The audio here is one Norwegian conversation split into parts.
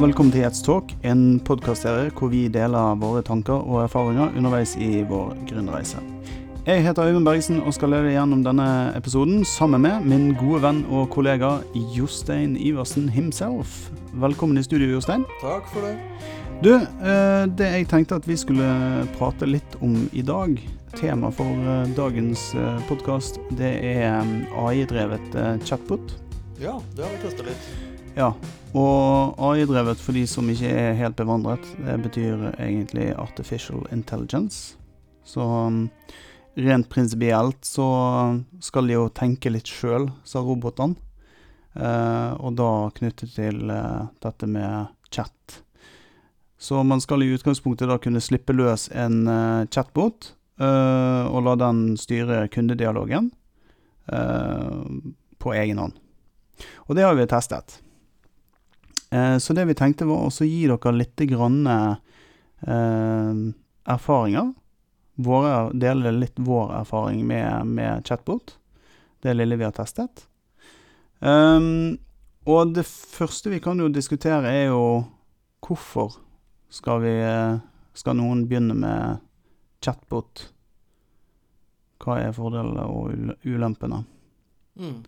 velkommen til Jets Talk, en podkastserie hvor vi deler våre tanker og erfaringer underveis i vår gründerreise. Jeg heter Øyvind Bergesen og skal lede gjennom denne episoden sammen med min gode venn og kollega Jostein Iversen himself. Velkommen i studio, Jostein. Takk for det. Du, eh, det jeg tenkte at vi skulle prate litt om i dag, tema for eh, dagens podkast, det er AI-drevet chatbot. Ja, det har vi testa litt. Ja, og AI-drevet for de som ikke er helt bevandret, det betyr egentlig artificial intelligence. Så um, rent prinsipielt så skal de jo tenke litt sjøl, sa robotene. Eh, og da knyttet til eh, dette med chat. Så man skal i utgangspunktet da kunne slippe løs en eh, chatbot, eh, og la den styre kundedialogen eh, på egen hånd. Og det har vi testet. Eh, så det vi tenkte var å gi dere litt grann, eh, erfaringer. Våre, dele litt vår erfaring med, med chatbot. Det lille vi har testet. Um, og det første vi kan jo diskutere, er jo hvorfor skal vi Skal noen begynne med chatbot? Hva er fordelene og ulempene? Mm.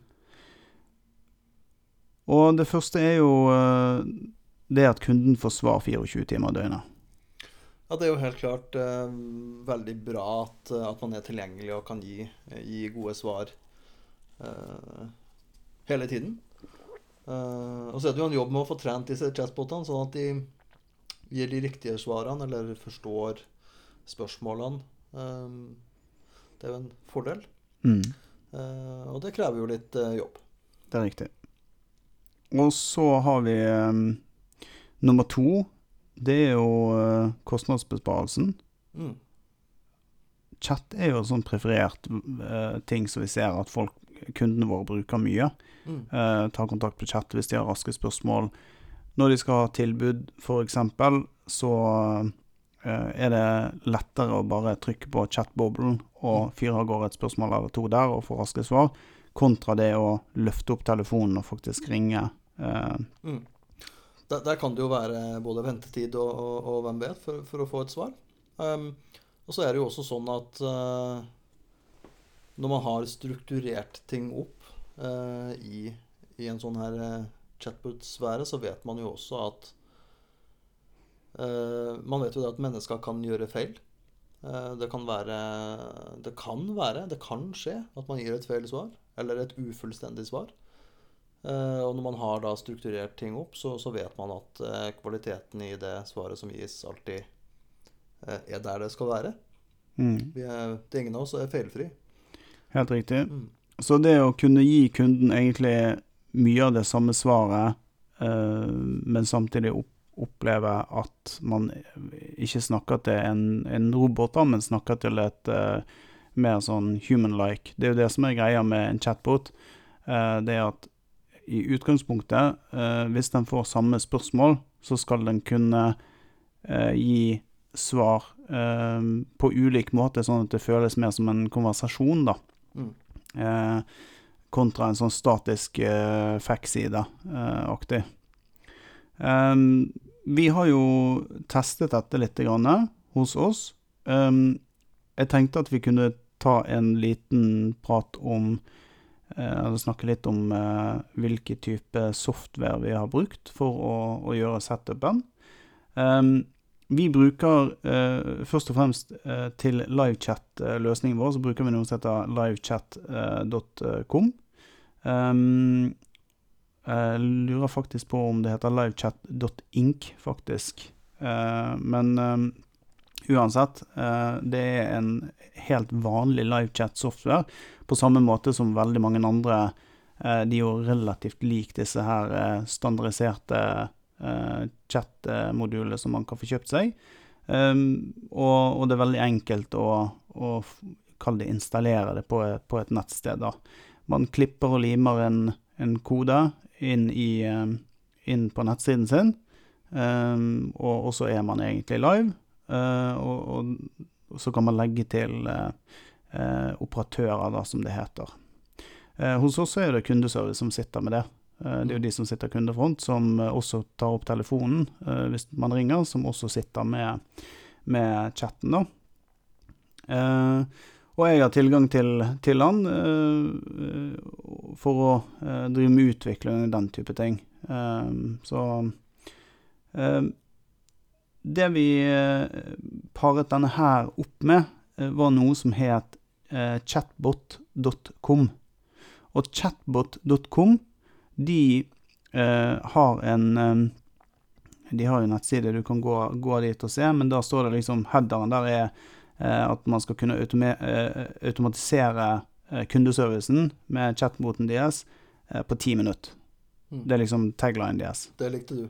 Og det første er jo uh, det at kunden får svar 24 timer i døgnet. Ja, det er jo helt klart eh, veldig bra at, eh, at, man er tilgjengelig og kan gi, gi gode svar eh, hele tiden. og så er det jo en jobb med å få trent disse chatbotene, sånn at de gir de riktige svarene eller forstår spørsmålene. det er jo en fordel. Mm. og det krever jo litt jobb. Det er riktig. Og så har vi um, nummer to. Det er jo uh, kostnadsbesparelsen. Mm. Chat er jo sånn preferert uh, ting som vi ser at folk, kundene våre bruker mye. Mm. Uh, tar kontakt på chat hvis de har raske spørsmål. Når de skal ha tilbud, f.eks., så er det lettere å bare trykke på chatboblen og mm. fyre av gårde et spørsmål eller to der og få raske svar, kontra det å løfte opp telefonen og faktisk ringe mm. der, der, kan det jo være både ventetid og, og, og hvem vet, for, for, å få et svar. Um, og så er det jo også sånn at uh, når man har strukturert ting opp uh, i, i, en sånn her chatbot-sfære, så vet man jo også at Man vet jo det at mennesker kan gjøre feil. det kan være Det kan være, det kan skje at man gir et feil svar, eller et ufullstendig svar. Uh, og når man har da strukturert ting opp, så, så vet man at uh, kvaliteten i det svaret som gis, alltid uh, er der det skal være. Mm. Er, det er ingen av oss er feilfri. Helt riktig. Mm. Så det å kunne gi kunden egentlig mye av det samme svaret, men samtidig opp, oppleve at man ikke snakker til en, en robot, men snakker til et mer sånn human-like. Det er jo det som er greia med en chatbot. det er at i utgangspunktet, eh, hvis den får samme spørsmål, så skal den kunne eh, gi svar eh, på ulik måte, sånn at det føles mer som en konversasjon, da. Mm. Kontra en sånn statisk eh, fax-side-aktig. Vi har jo testet dette litt grann, hos oss. jeg tenkte at vi kunne ta en liten prat om jeg snakke litt om eh, hvilke type software vi har brukt for å, å gjøre setupen. Um, vi bruker eh, først og fremst eh, til livechat-løsningen vår, så bruker vi noe som heter livechat.com. Um, jeg lurer faktisk på om det heter livechat.ink, faktisk. men um, uansett, det er en helt vanlig livechat-software på samme måte som veldig mange andre. Eh, de er jo relativt lik disse her eh, standardiserte eh, chat-modulene som man kan få kjøpt seg. Um, og, det er veldig enkelt å, å kalle det installere det på, et nettsted. da. Man klipper og limer en, en kode inn, i, inn, på nettsiden sin, um, og, så er man egentlig live. Og, og, så kan man legge til eh, operatører, da, som det heter. Eh, hos oss er det kundeservice som sitter med det. Eh, det er jo de som sitter kundefront, som også tar opp telefonen eh, hvis man ringer, som også sitter med, med chatten, da. Eh, og jeg har tilgang til, til han eh, for å drive med utvikling og den type ting. så det vi paret denne her opp med, var noe som het chatbot.com. Og chatbot.com, de eh, har en eh, De har jo nettside, du kan gå, gå, dit og se, men da står det liksom Headeren der er eh, at man skal kunne eh, automatisere eh, kundeservicen med chatboten deres eh, på ti minutter. Mm. Det er liksom taglinen deres. Det likte du?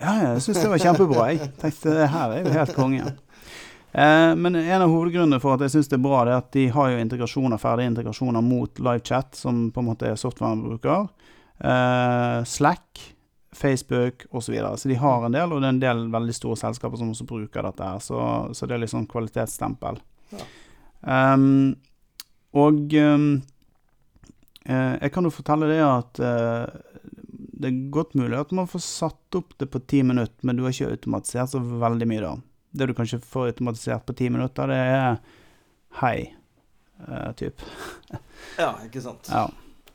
Ja, jeg syns det var kjempebra. Jeg tenkte det her er jo helt konge. Eh, men en av hovedgrunnene for at jeg syns det er bra, det er at de har jo integrasjoner, ferdige integrasjoner mot livechat, som på en måte er softwaren bruker. Eh, Slack, Facebook osv. Så, videre. så de har en del, og det er en del veldig store selskaper som også bruker dette. her, Så, så det er liksom kvalitetsstempel. Ja. Um, og um, eh, jeg kan jo fortelle det at uh, det er godt mulig at man får satt opp det på ti minutter, men du har ikke automatisert så veldig mye da det du kanskje får automatisert på ti minutter, det er hei, uh, typ. ja, ikke sant. Ja.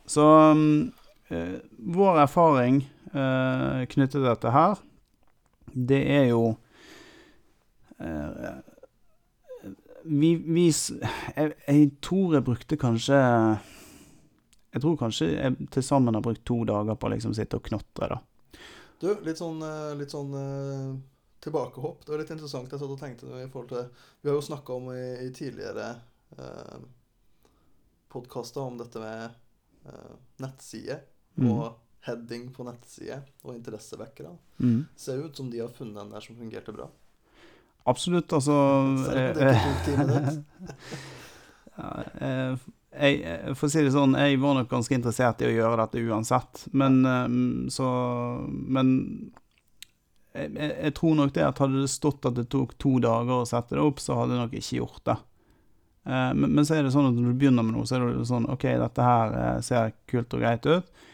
Så um, uh, vår erfaring uh, knyttet til dette her, det er jo vi, vi jeg, jeg, tror jeg brukte kanskje Jeg tror kanskje jeg til sammen har brukt to dager på å liksom sitte og knotre, da. Du, litt sånn, litt sånn tilbakehopp. Det var litt interessant. Jeg satt og tenkte i forhold til Vi har jo snakka om i, i tidligere eh, podkaster om dette med eh, nettside mm. og heading på nettside og interessevekkere. Mm. Ser ut som de har funnet en der som fungerte bra. Absolutt, altså Selv om det tok ti minutter. ja, eh, jeg, for å si det sånn, jeg var nok ganske interessert i å gjøre dette uansett. Men. Eh, så, men jeg, jeg, tror nok det at hadde det stått at det tok to dager å sette det opp, så hadde jeg nok ikke gjort det. Eh, men, men, så er det sånn at når du begynner med noe, så er det sånn OK, dette her eh, ser kult og greit ut.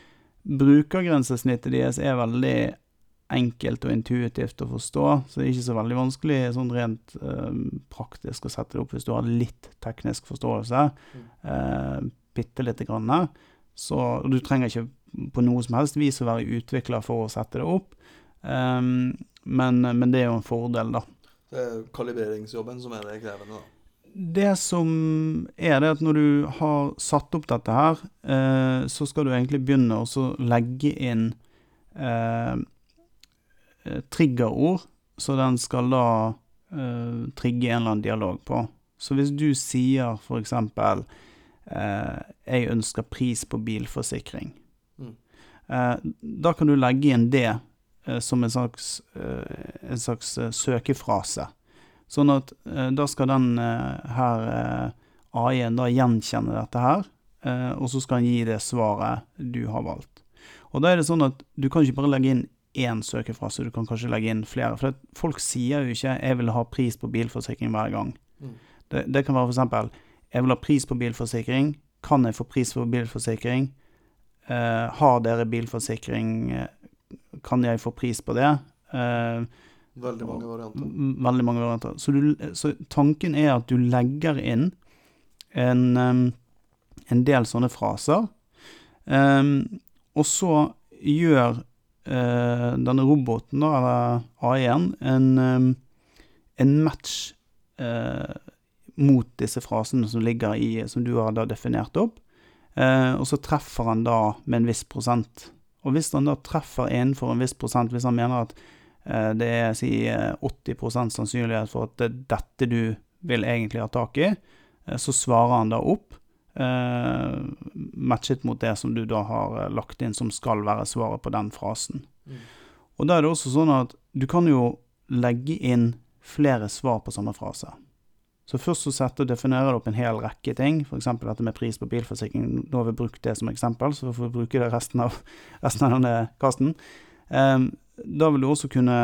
Brukergrensesnittet deres er veldig enkelt og intuitivt å forstå, så det er ikke så veldig vanskelig sånn rent eh, praktisk å sette det opp hvis du har litt teknisk forståelse. Eh, Bitte lite grann. Så du trenger ikke på noe som helst vis å være utvikler for å sette det opp. Um, men, men, det er jo en fordel, da. Det er kalibreringsjobben som er det krevende, da. Det som er det at når du har satt opp dette her, eh, så skal du egentlig begynne å legge inn eh, triggerord, så den skal da eh, trigge en eller annen dialog på. Så hvis du sier eksempel eh, 'Jeg ønsker pris på bilforsikring', mm. Eh, da kan du legge inn det som en slags, eh, en slags eh, søkefrase. Sånn at da skal den her AI-en da gjenkjenne dette her, og så skal han gi det svaret du har valgt. Og da er det sånn at du kan ikke bare legge inn én søkefrase, du kan kanskje legge inn flere. For folk sier jo ikke 'jeg vil ha pris på bilforsikring' hver gang. Mm. Det, det, kan være eksempel 'jeg vil ha pris på bilforsikring', kan jeg få pris på bilforsikring', Eh, har dere bilforsikring kan jeg få pris på det? Eh, veldig mange varianter. Veldig mange varianter. Så, du, så, tanken er at du legger inn en, en del sånne fraser, eh, og så gjør eh, denne roboten, da, eller AI-en, en, en match uh, mot disse frasene som ligger i, som du har da definert opp, uh, og så treffer han da med en viss prosent. Og hvis han da treffer innenfor en viss prosent, hvis han mener at eh, det er si 80 eh, sannsynlighet for at det er dette du vil egentlig ha tak i, eh, så svarer han da opp, eh, matchet mot det som du da har eh, lagt inn som skal være svaret på den frasen. Mm. Og da er det også sånn at du kan jo legge inn flere svar på samme frase. Så først så setter og definerer du opp en hel rekke ting, f.eks. dette med pris på bilforsikring. Nå har vi brukt det som eksempel, så får vi bruke det resten av, resten av denne kasten. Um, da vil du også kunne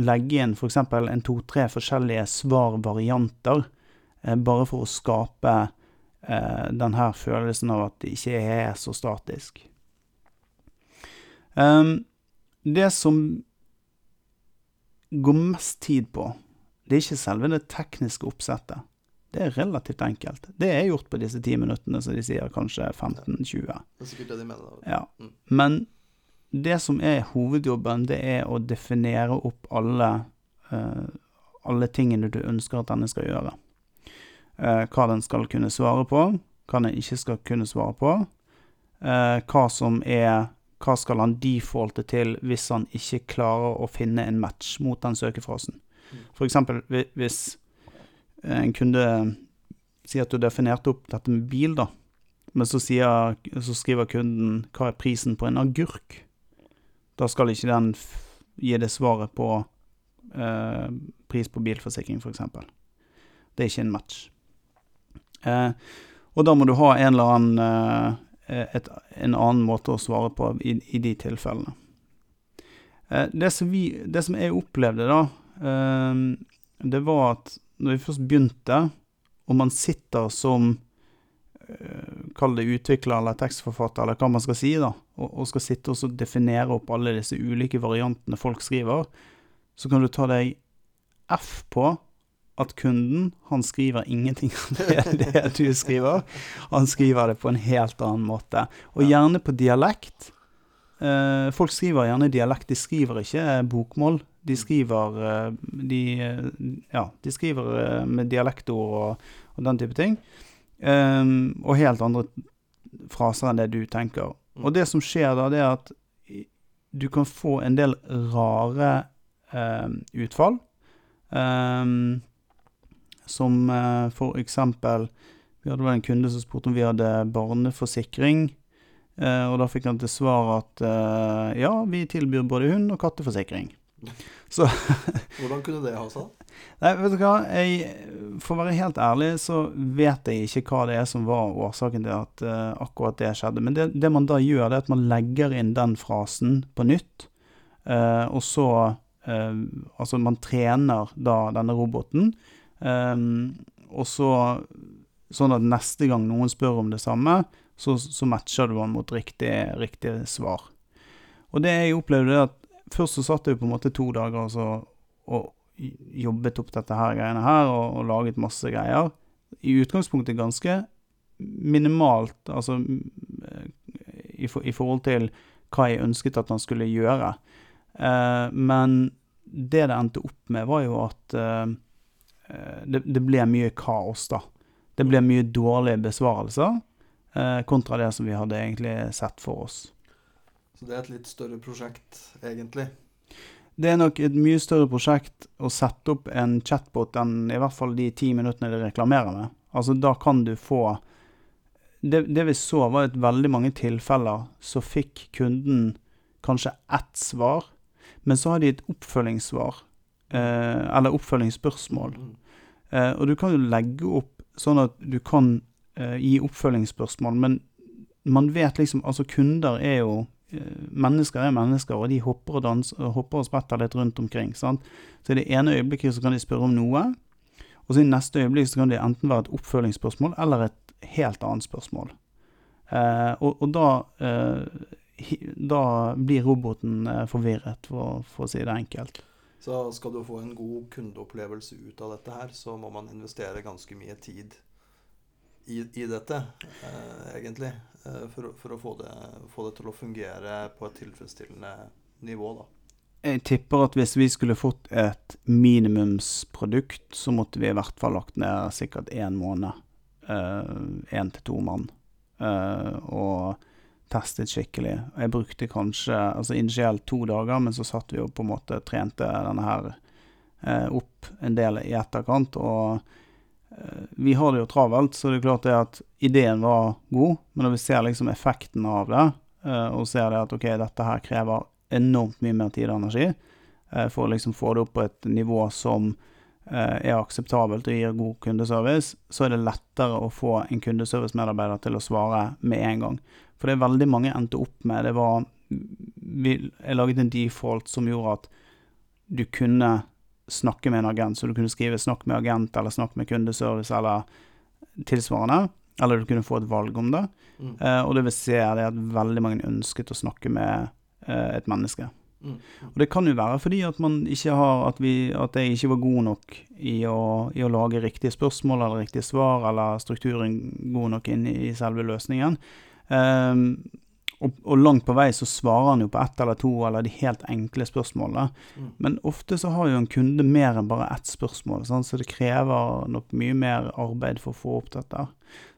legge inn f.eks. en to-tre forskjellige svarvarianter, uh, bare for å skape uh, denne følelsen av at det ikke er så statisk. Um, det som går mest tid på, det er ikke selve det tekniske oppsettet. Det er relativt enkelt. Det er gjort på disse ti minuttene, så de sier kanskje 15-20. Det er sikkert det de mener. da. Ja. Mm. Men det som er hovedjobben, det er å definere opp alle, uh, alle tingene du ønsker at denne skal gjøre. Uh, hva den skal kunne svare på, hva den ikke skal kunne svare på. Uh, hva som er Hva skal han defaulte til hvis han ikke klarer å finne en match mot den søkefrasen. F.eks. For eksempel hvis en kunde sier at du definerte opp dette med bil, da. Men så, sier, så skriver kunden 'hva er prisen på en agurk'? Da skal ikke den gi det svaret på eh, pris på bilforsikring, f.eks. Det er ikke en match. Eh, og da må du ha en eller annen eh, et, en annen måte å svare på i, i de tilfellene. Eh, det, som vi, det som jeg opplevde, da, eh, det var at når vi først begynte, og man sitter som eh, Kall det utvikler eller tekstforfatter, eller hva man skal si, da, og, og skal sitte og så definere opp alle disse ulike variantene folk skriver, så kan du ta deg F på at kunden, han skriver ingenting av det, det du skriver. Han skriver det på en helt annen måte. Og gjerne på dialekt. Eh, folk skriver gjerne dialekt, de skriver ikke bokmål. De skriver eh, de, eh, Ja, de skriver eh, med dialektord og, og den type ting. Um, og helt andre fraser enn det du tenker. Og det som skjer da, det er at du kan få en del rare um, utfall. Um, som uh, for eksempel Vi hadde vel en kunde som spurte om vi hadde barneforsikring. Uh, og da fikk han til svar at uh, ja, vi tilbyr både hund- og katteforsikring. Hvordan kunne det ha seg? Nei, vet du hva. Jeg, for å være helt ærlig, så vet jeg ikke hva det er som var årsaken til at uh, akkurat det skjedde. Men det, det man da gjør, det er at man legger inn den frasen på nytt. Uh, og så uh, Altså, man trener da denne roboten. og så Sånn at neste gang noen spør om det samme, så, så matcher du den mot riktig, riktig svar. Og det jeg opplevde, er at først så satt jeg på en måte to dager og så og jobbet opp dette her greiene her, og, og laget masse greier. I utgangspunktet ganske minimalt, altså mm, i, for, i forhold til hva jeg ønsket at han skulle gjøre. Eh, men det det endte opp med, var jo at eh, eh, det, det ble mye kaos, da. Det ble mye dårlige besvarelser, eh, kontra det som vi hadde egentlig sett for oss. Så det er et litt større prosjekt, egentlig. Det er nok et mye større prosjekt å sette opp en chatbot enn i hvert fall de ti minuttene de reklamerer med. Altså, da kan du få det, det vi så, var at veldig mange tilfeller så fikk kunden kanskje ett svar, men så har de et oppfølgingssvar, eh, eller oppfølgingsspørsmål. Mm. Eh, og du kan jo legge opp sånn at du kan eh, gi oppfølgingsspørsmål, men man vet liksom Altså, kunder er jo Mennesker er mennesker, og de hopper og danser, hopper og spretter litt rundt omkring. sant? Så i det ene øyeblikket så kan de spørre om noe, og så i neste øyeblikk så kan det enten være et oppfølgingsspørsmål eller et helt annet spørsmål. Eh, og, og da eh, Da blir roboten eh, forvirret, for, for å si det enkelt. Så skal du få en god kundeopplevelse ut av dette her, så må man investere ganske mye tid i, i dette, eh, egentlig. Eh, for, for å få det, få det til å fungere på et tilfredsstillende nivå, da. Jeg tipper at hvis vi skulle fått et minimumsprodukt, så måtte vi i hvert fall lagt ned sikkert én måned. Én til to mann. Uh, og testet skikkelig. Jeg brukte kanskje altså initielt to dager, men så satt vi jo på en måte trente denne her uh, opp en del i etterkant. Og eh, vi har det jo travelt, så det er klart det at ideen var god, men når vi ser liksom effekten av det, eh, og ser det at ok, dette her krever enormt mye mer tid og energi eh, for å liksom få det opp på et nivå som eh, er akseptabelt og gir god kundeservice, så er det lettere å få en kundeservice-medarbeider til å svare med en gang. For det er veldig mange endte opp med Det var Jeg laget en default som gjorde at du kunne snakke med en agent, så du kunne skrive 'snakk med agent' eller 'snakk med kundeservice' eller tilsvarende. Eller du kunne få et valg om det. Mm. Eh, og det vi ser, er at veldig mange ønsket å snakke med eh, et menneske. Mm. Og det kan jo være fordi at har At, vi, at jeg ikke var god nok i å, i å lage riktige spørsmål eller riktige svar, eller strukturen god nok inn i selve løsningen. Ehm, og, og langt på vei så svarer han jo på ett eller to eller de helt enkle spørsmålene. Mm. Men ofte så har jo en kunde mer enn bare ett spørsmål, sant? så det krever nok mye mer arbeid for å få opp dette.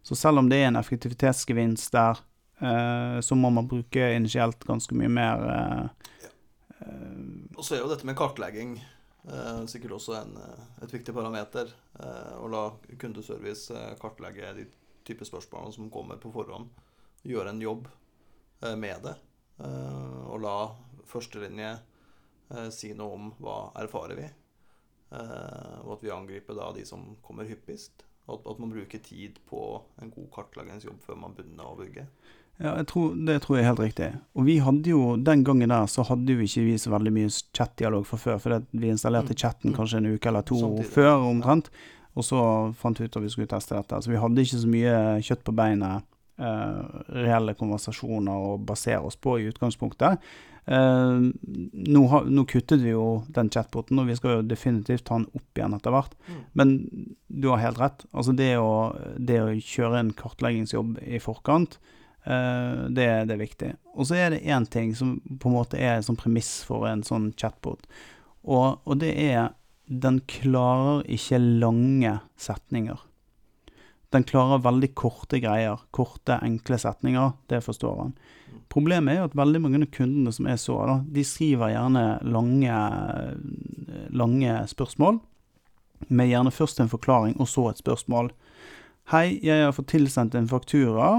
Så selv om det er en effektivitetsgevinst der, eh, så må man bruke initielt ganske mye mer eh, ja. Og så er jo dette med kartlegging eh, sikkert også en, eh, et viktig parameter. Eh, å la kundeservice eh, kartlegge de type spørsmålene som kommer på forhånd. Gjøre en jobb eh, med det. Eh, og la førstelinje eh, si noe om hva erfarer vi. Eh, og at vi angriper da de som kommer hyppigst. Og at, man bruker tid på en god kartleggingsjobb før man begynner å bygge. Ja, tror, det tror jeg er helt riktig. Og vi hadde jo, den gangen der, så hadde jo ikke vi så veldig mye chatdialog fra før, for vi installerte Mm. chatten Mm. kanskje en uke eller to Samtidig. før omtrent, og så fant vi ut at vi skulle teste dette. Så vi hadde ikke så mye kjøtt på beinet, eh, reelle konversasjoner å basere oss på i utgangspunktet. Uh, nå, ha, nå kuttet vi jo den chatboten, og vi skal jo definitivt ta den opp igjen etter hvert. Mm. Men du har helt rett. Altså det å, det å kjøre en kartleggingsjobb i forkant, uh, det, det er viktig. Og så er det én ting som på en måte er en sånn premiss for en sånn chatbot, og, og det er den klarer ikke lange setninger. Den klarer veldig korte greier. Korte, enkle setninger. Det forstår han. Problemet er jo at veldig mange av kundene som er så, da, de skriver gjerne lange, lange spørsmål. Med gjerne først en forklaring, og så et spørsmål. Hei, jeg har fått tilsendt en faktura.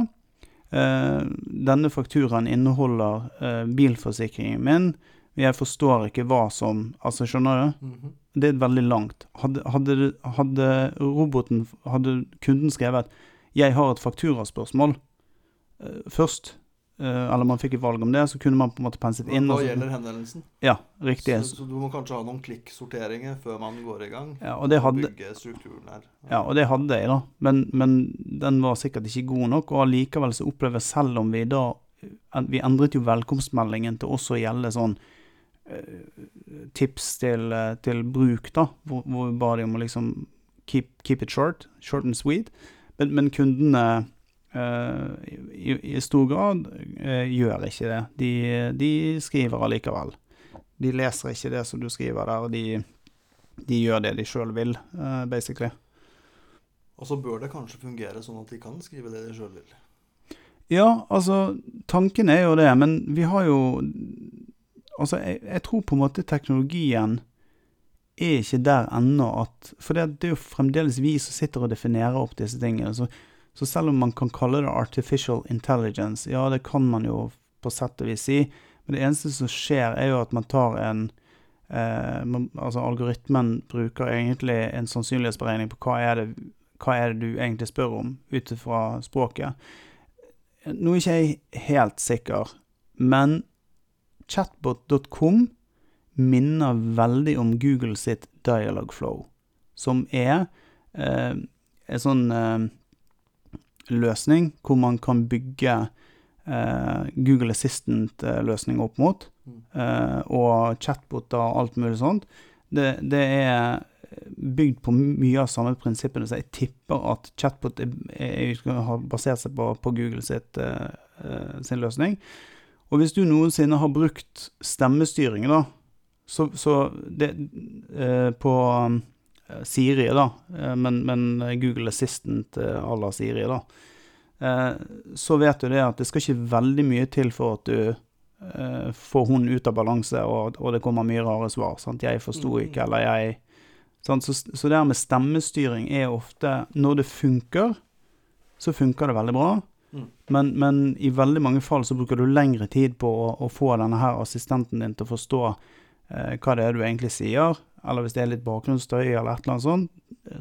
Eh, denne fakturaen inneholder eh, bilforsikringen min. Jeg forstår ikke hva som Altså, skjønner du? Mhm. Det er veldig langt. Hadde, hadde, hadde roboten Hadde kunden skrevet 'Jeg har et fakturaspørsmål' eh, først, eh, eller man fikk et valg om det, så kunne man på en måte penset inn. Hva og gjelder henvendelsen? Ja, riktig. Så, så du må kanskje ha noen klikksorteringer før man går i gang? Ja, og det hadde, Bygge strukturen her. ja, og det hadde jeg, da. Men, men den var sikkert ikke god nok. Og allikevel så opplever selv om vi da Vi endret jo velkomstmeldingen til også å gjelde sånn tips til, eh, til bruk, da. Hvor, hvor vi ba de om å liksom keep, keep it short. Short and sweet. Men, men kundene eh, i, i stor grad eh, gjør ikke det. De, de skriver allikevel. De leser ikke det som du skriver der. De, de gjør det de sjøl vil, eh, basically. Og så bør det kanskje fungere sånn at de kan skrive det de sjøl vil. Ja, altså, tanken er jo det, men vi har jo Altså, jeg, jeg tror på en måte teknologien er ikke der ennå at For det, det er jo fremdeles vi som sitter og definerer opp disse tingene. Så, så selv om man kan kalle det artificial intelligence, ja, det kan man jo på sett og vis si, men det eneste som skjer, er jo at man tar en eh, man, Altså, algoritmen bruker egentlig en sannsynlighetsberegning på hva er det, hva er det du egentlig spør om, ut ifra språket. Nå er ikke jeg helt sikker, men chatbot.com minner veldig om Google sitt Dialogflow, som er eh, en sånn eh, løsning hvor man kan bygge eh, Google Assistant-løsning opp mot, Mm. eh, og chatboter og alt mulig sånt. Det, det er bygd på mye av samme prinsippene, så jeg tipper at chatbot er, er, har basert seg på, på Google sitt, eh, eh, sin løsning. Og hvis du noensinne har brukt stemmestyring, da, så, så det eh, På eh, Siri, da, eh, men, men Google Assistant eh, à la Siri, da, eh, så vet du det at det skal ikke veldig mye til for at du eh, får hun ut av balanse, og, og det kommer mye rare svar. Sant? 'Jeg forsto Mm. ikke', eller 'jeg' sant? Så, så det her med stemmestyring er ofte Når det funker, så funker det veldig bra. Men, men i veldig mange fall så bruker du lengre tid på å, å få denne her assistenten din til å forstå eh, hva det er du egentlig sier, eller hvis det er litt bakgrunnsstøy eller et eller annet sånt,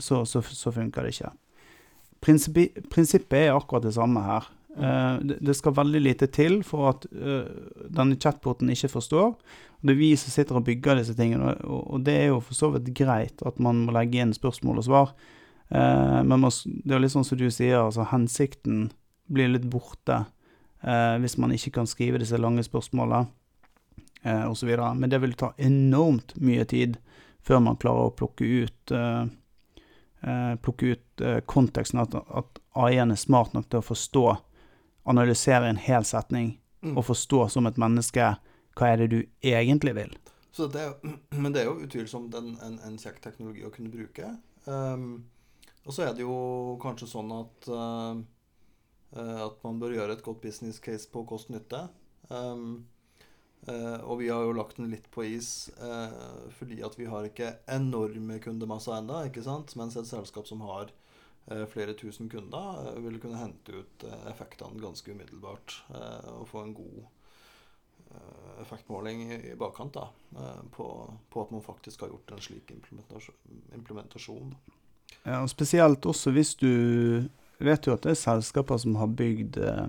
så, så, så funker det ikke. Prinsippi, prinsippet er akkurat det samme her. Eh, det, det skal veldig lite til for at eh, denne chatboten ikke forstår. Det er vi som sitter og bygger disse tingene, og, og det er jo for så vidt greit at man må legge inn spørsmål og svar. Eh, men man, det er litt sånn som du sier, altså hensikten blir litt borte eh, hvis man ikke kan skrive disse lange spørsmålene. eh, osv. Men det vil ta enormt mye tid før man klarer å plukke ut eh, eh, plukke ut eh, konteksten, at, at AI-en er smart nok til å forstå, analysere en hel setning Mm. og forstå som et menneske hva er det du egentlig vil. Så det, er men det er jo utvilsomt en, en, en kjekk teknologi å kunne bruke. Um, og så er det jo kanskje sånn at eh, at man bør gjøre et godt business case på kost-nytte. Um, uh, og vi har jo lagt den litt på is uh, fordi at vi har ikke enorme kundemasser ennå. Mens et selskap som har uh, flere tusen kunder, eh, vil kunne hente ut eh, effektene ganske umiddelbart eh, og få en god eh, effektmåling i, i bakkant da, eh, på, på at man faktisk har gjort en slik implementasjon. implementasjon. Ja, og spesielt også hvis du vet jo at det er selskaper som har bygd eh,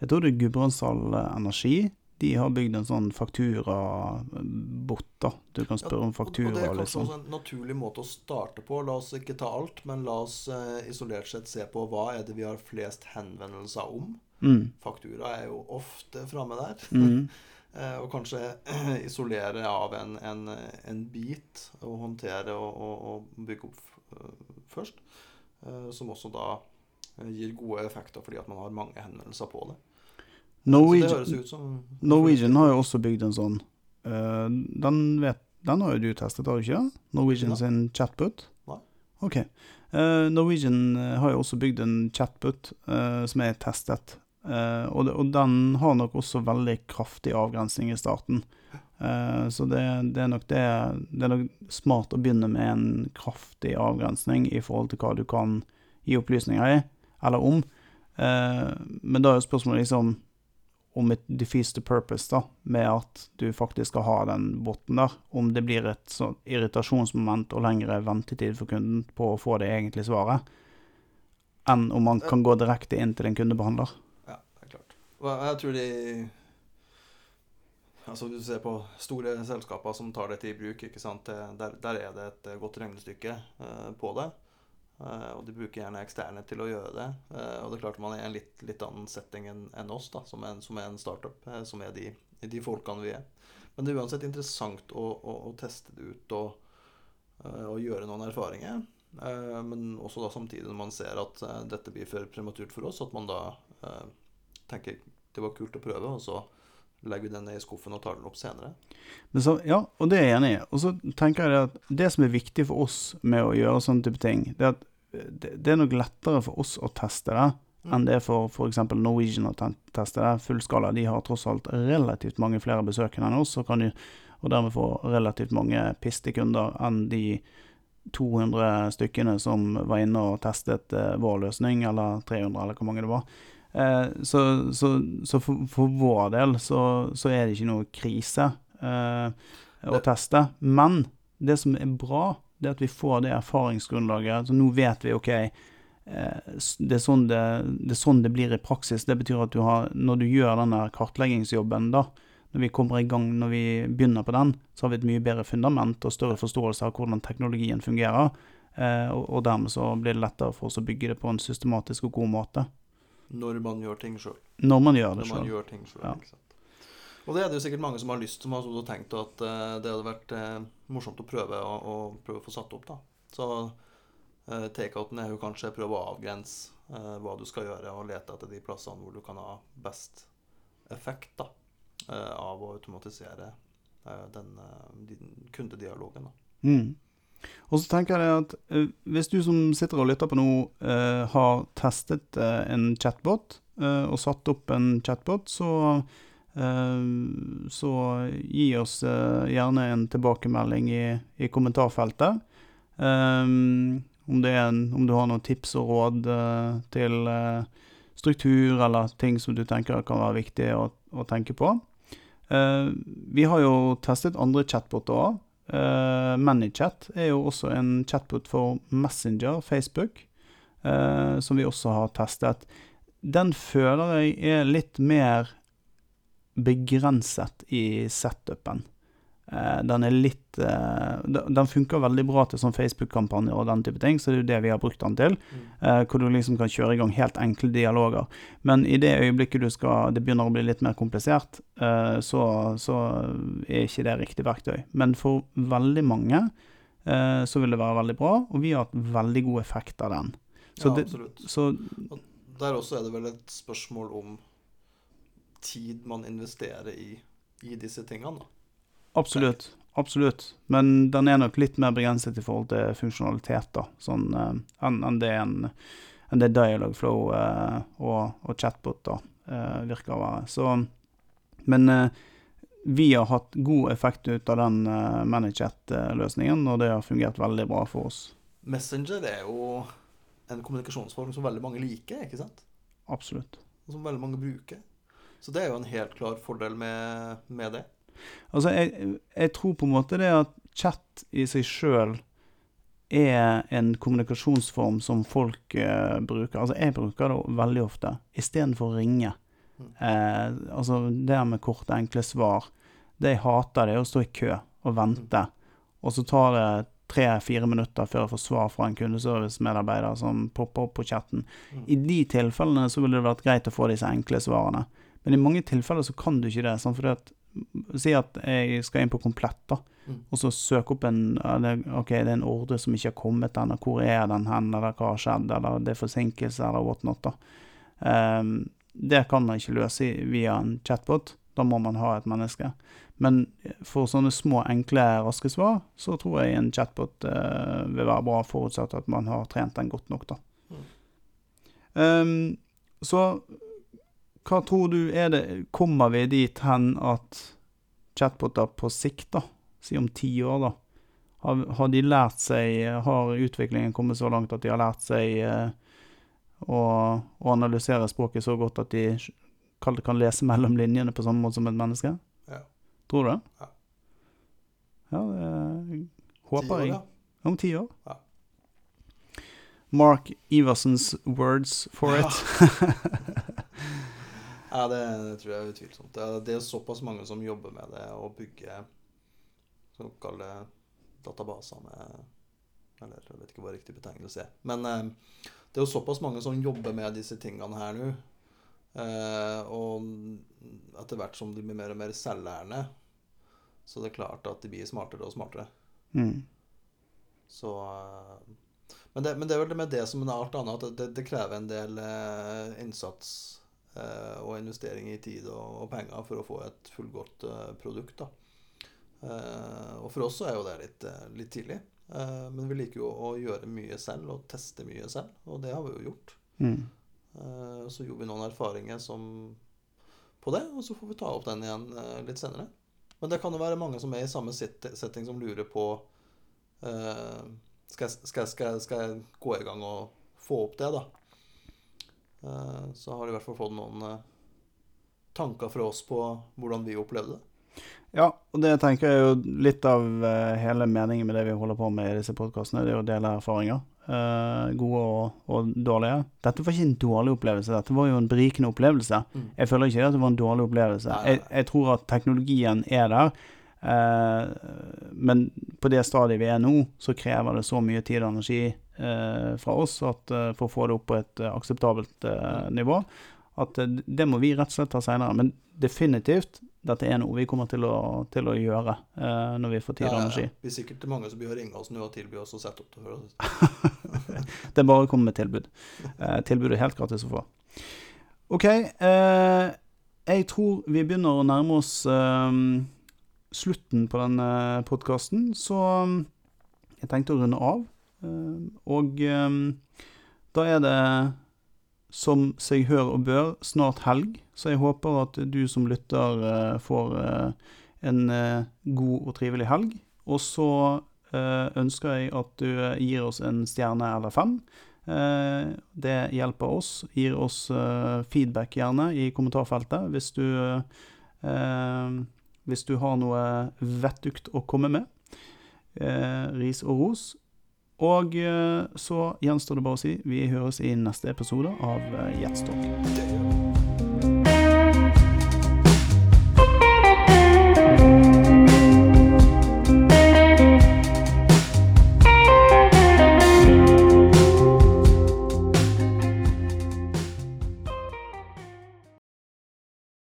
Jeg tror det er Gudbrandsdal Energi. De har bygd en sånn fakturabot, da. Du kan spørre om faktura Og det er kanskje liksom. også en naturlig måte å starte på. La oss ikke ta alt, men la oss eh, isolert sett se på hva er det vi har flest henvendelser om. Mm. Faktura er jo ofte framme der. Mm. Eh, og kanskje isolere av en, en, en bit å håndtere og, og, og bygge opp først. som også da gir gode effekter fordi at man har mange henvendelser på det. Norwegian, det som Norwegian har jo også bygd en sånn. Uh, den, vet, den har jo du testet, har du ikke? Norwegian Ja. sin chatbot? Nei. Ok. Uh, Norwegian eh, har jo også bygd en chatbot uh, som er testet. Eh, og, og den har nok også veldig kraftig avgrensning i starten. Eh, så det, det er nok det Det er nok smart å begynne med en kraftig avgrensning i forhold til hva du kan gi opplysninger i, eller om. Eh, men da er jo spørsmålet liksom om et the purpose, da, med at du faktisk skal ha den botten der. Om det blir et sånn irritasjonsmoment og lengre ventetid for kunden på å få det egentlige svaret, enn om man kan gå direkte inn til en kundebehandler. Ja, det er klart. Jeg tror de Altså Hvis du ser på store selskaper som tar dette i bruk, ikke? Der, der er det et godt regnestykke eh, på det. Eh, og de bruker gjerne eksterne til å gjøre det. Uh, og det er klart man er i en litt, litt annen setting enn en oss, da, som er, som er en startup. Uh, som er de, de folkene vi er. Men det er uansett interessant å, å, å teste det ut og, og gjøre noen erfaringer. Men også da samtidig når man ser at dette blir for prematurt for oss, at man da tenker det var kult å prøve, og så legger vi den ned i skuffen og tar den opp senere. Men så, ja, og det er jeg enig i. Og så tenker jeg at det som er viktig for oss med å gjøre sånne type ting, det er at det, er nok lettere for oss å teste det enn det er for f.eks. Norwegian å teste det. Fullskala. De har tross alt relativt mange flere besøkende enn oss, og, kan de, og dermed få relativt mange pistekunder enn de 200 stykkene som var inne og testet eh, vår løsning, eller 300, eller hvor mange det var. Eh, så så, så for, for vår del så, så er det ikke noe krise eh, å teste. Men det som er bra, det er at vi får det erfaringsgrunnlaget. Så nå vet vi OK, eh, det, er sånn det, det er sånn det blir i praksis. Det betyr at du har, når du gjør denne kartleggingsjobben, da, når vi kommer i gang, når vi begynner på den, så har vi et mye bedre fundament og større forståelse av hvordan teknologien fungerer. Eh, og, og dermed så blir det lettere for oss å bygge det på en systematisk og god måte. Når man gjør ting sjøl. Når man gjør det sjøl. Ja. Og det er det jo sikkert mange som har lyst, som har tenkt at eh, det hadde vært eh, morsomt å prøve å, å prøve å få satt opp. da. Så uh, takeouten er jo kanskje prøve å avgrense hva du skal gjøre, og lete etter de plassene hvor du kan ha best effekt da, av å automatisere den, den, kundedialogen. da. Mm. Og så tenker jeg at eh, hvis du som sitter og lytter på nå, eh, har testet eh, en chatbot eh, og satt opp en chatbot, så, eh, så gi oss eh, gjerne en tilbakemelding i, i kommentarfeltet. Om, en, om du har noen tips og råd til struktur eller ting som du tenker kan være viktig å, å tenke på. Vi har jo testet andre chatboter òg. Uh, ManyChat er jo også en chatbot for Messenger, Facebook, uh, som vi også har testet. Den føler jeg er litt mer begrenset i setupen. Eh, den er litt eh, Den funker veldig bra til sånn Facebook-kampanjer og den type ting, så det er jo det vi har brukt den til. Mm. eh, hvor du liksom kan kjøre i gang helt enkle dialoger. Men i det øyeblikket du skal, det begynner å bli litt mer komplisert, så, så er ikke det riktig verktøy. Men for veldig mange så vil det være veldig bra, og vi har hatt veldig god effekt av den. Så, ja, det, absolutt. så Der også er det vel et spørsmål om tid man investerer i, i disse tingene. da. Absolutt. Absolutt. Men den er nok litt mer begrenset i forhold til funksjonalitet, da, sånn, eh, enn en det en en det Dialogflow eh, og, og Chatbot da, eh, virker å være. Så, men eh, vi har hatt god effekt ut av den uh, ManageChat-løsningen, og det har fungert veldig bra for oss. Messenger er jo en kommunikasjonsform som veldig mange liker, ikke sant? Absolutt. Som veldig mange bruker. Så det er jo en helt klar fordel med, med det. Altså, jeg, jeg tror på en måte det at chat i seg sjøl er en kommunikasjonsform som folk eh, bruker. Altså, jeg bruker det veldig ofte istedenfor å ringe. Mm. Eh, altså, det med korte, enkle svar. Det jeg hater, det er å stå i kø og vente, og så tar det tre-fire minutter før jeg får svar fra en kundeservice-medarbeider som popper opp på chatten. Mm. I de tilfellene så ville det vært greit å få disse enkle svarene. Men i mange tilfeller så kan du ikke det. Sånn fordi at Si at jeg skal inn på Komplett, da. Mm. Og så søke opp en eller, OK, det er en ordre som ikke har kommet ennå. Hvor er den hen, eller hva har skjedd, eller det er forsinkelse, eller whatnot, da. Um, det kan man ikke løse via en chatbot. Da må man ha et menneske. Men for sånne små, enkle, raske svar, så tror jeg en chatbot uh, vil være bra, forutsatt at man har trent den godt nok, da. Mm. Um, så hva tror du er det Kommer vi dit hen at chatboter på sikt, da, si om ti år, da, har, har de lært seg Har utviklingen kommet så langt at de har lært seg eh, å, å analysere språket så godt at de kan, kan lese mellom linjene på samme måte som et menneske? Ja. Tror du det? Ja. Ja, det håper år, jeg. ja. Om ti år? Ja. Mark Iversens words for it. Ja, det, det tror jeg er utvilsomt. Det er, det er såpass mange som jobber med det å bygge Skal vi kalle det databaser med Eller jeg vet ikke hva riktig betegnelse er. Men eh, det er jo såpass mange som jobber med disse tingene her nå. Eh, og etter hvert som de blir mer og mer selvlærende, så det er klart at de blir smartere og smartere. mm. Så eh, men, det, men det er vel det med det som med alt annet, at det, det krever en del eh, innsats og investering i tid og, penger for å få et fullgodt eh, produkt. da. Eh, og for oss så er jo det litt, eh, litt tidlig. Eh, men vi liker jo å gjøre mye selv og teste mye selv, og det har vi jo gjort. Mm. Eh, så gjorde vi noen erfaringer som, på det, og så får vi ta opp den igjen eh, litt senere. Men det kan jo være mange som er i samme setting som lurer på eh, skal, skal, jeg, skal, jeg, skal jeg gå i gang og få opp det, da? Eh, så har de i hvert fall fått noen eh, tanker fra oss på hvordan vi opplevde det. Ja, og det tenker jeg er jo litt av eh, hele meningen med det vi holder på med i disse podkastene. Det er å dele erfaringer. gode og, og dårlige. Dette var ikke en dårlig opplevelse, dette var jo en berikende opplevelse. Mm. Jeg føler ikke at det var en dårlig opplevelse. Nei, nei, Jeg, jeg tror at teknologien er der. eh, men på det stadiet vi er nå, så krever det så mye tid og energi fra oss at, eh, for å få det opp på et eh, akseptabelt eh, nivå at eh, det må vi rett og slett ta seinere. Men definitivt, dette er noe vi kommer til å, til å gjøre eh, når vi får tid og energi. Det blir sikkert mange som begynner å ringe oss nå og tilby oss å sette opp det for oss. Det er bare å komme med tilbud. Eh, tilbudet er helt gratis å få. OK. Eh, jeg tror vi begynner å nærme oss eh, slutten på denne podkasten, så jeg tenkte å runde av. Eh, og eh, da er det som seg hør og bør, snart helg. Så jeg håper at du som lytter eh, får eh, en god og trivelig helg. Og så ønsker jeg at du gir oss en stjerne eller fem. Det hjelper oss. Gir oss feedback gjerne i kommentarfeltet hvis du Hvis du har noe vettugt å komme med. Ris og ros. Og eh, så gjenstår det bare å si vi høres i neste episode av eh,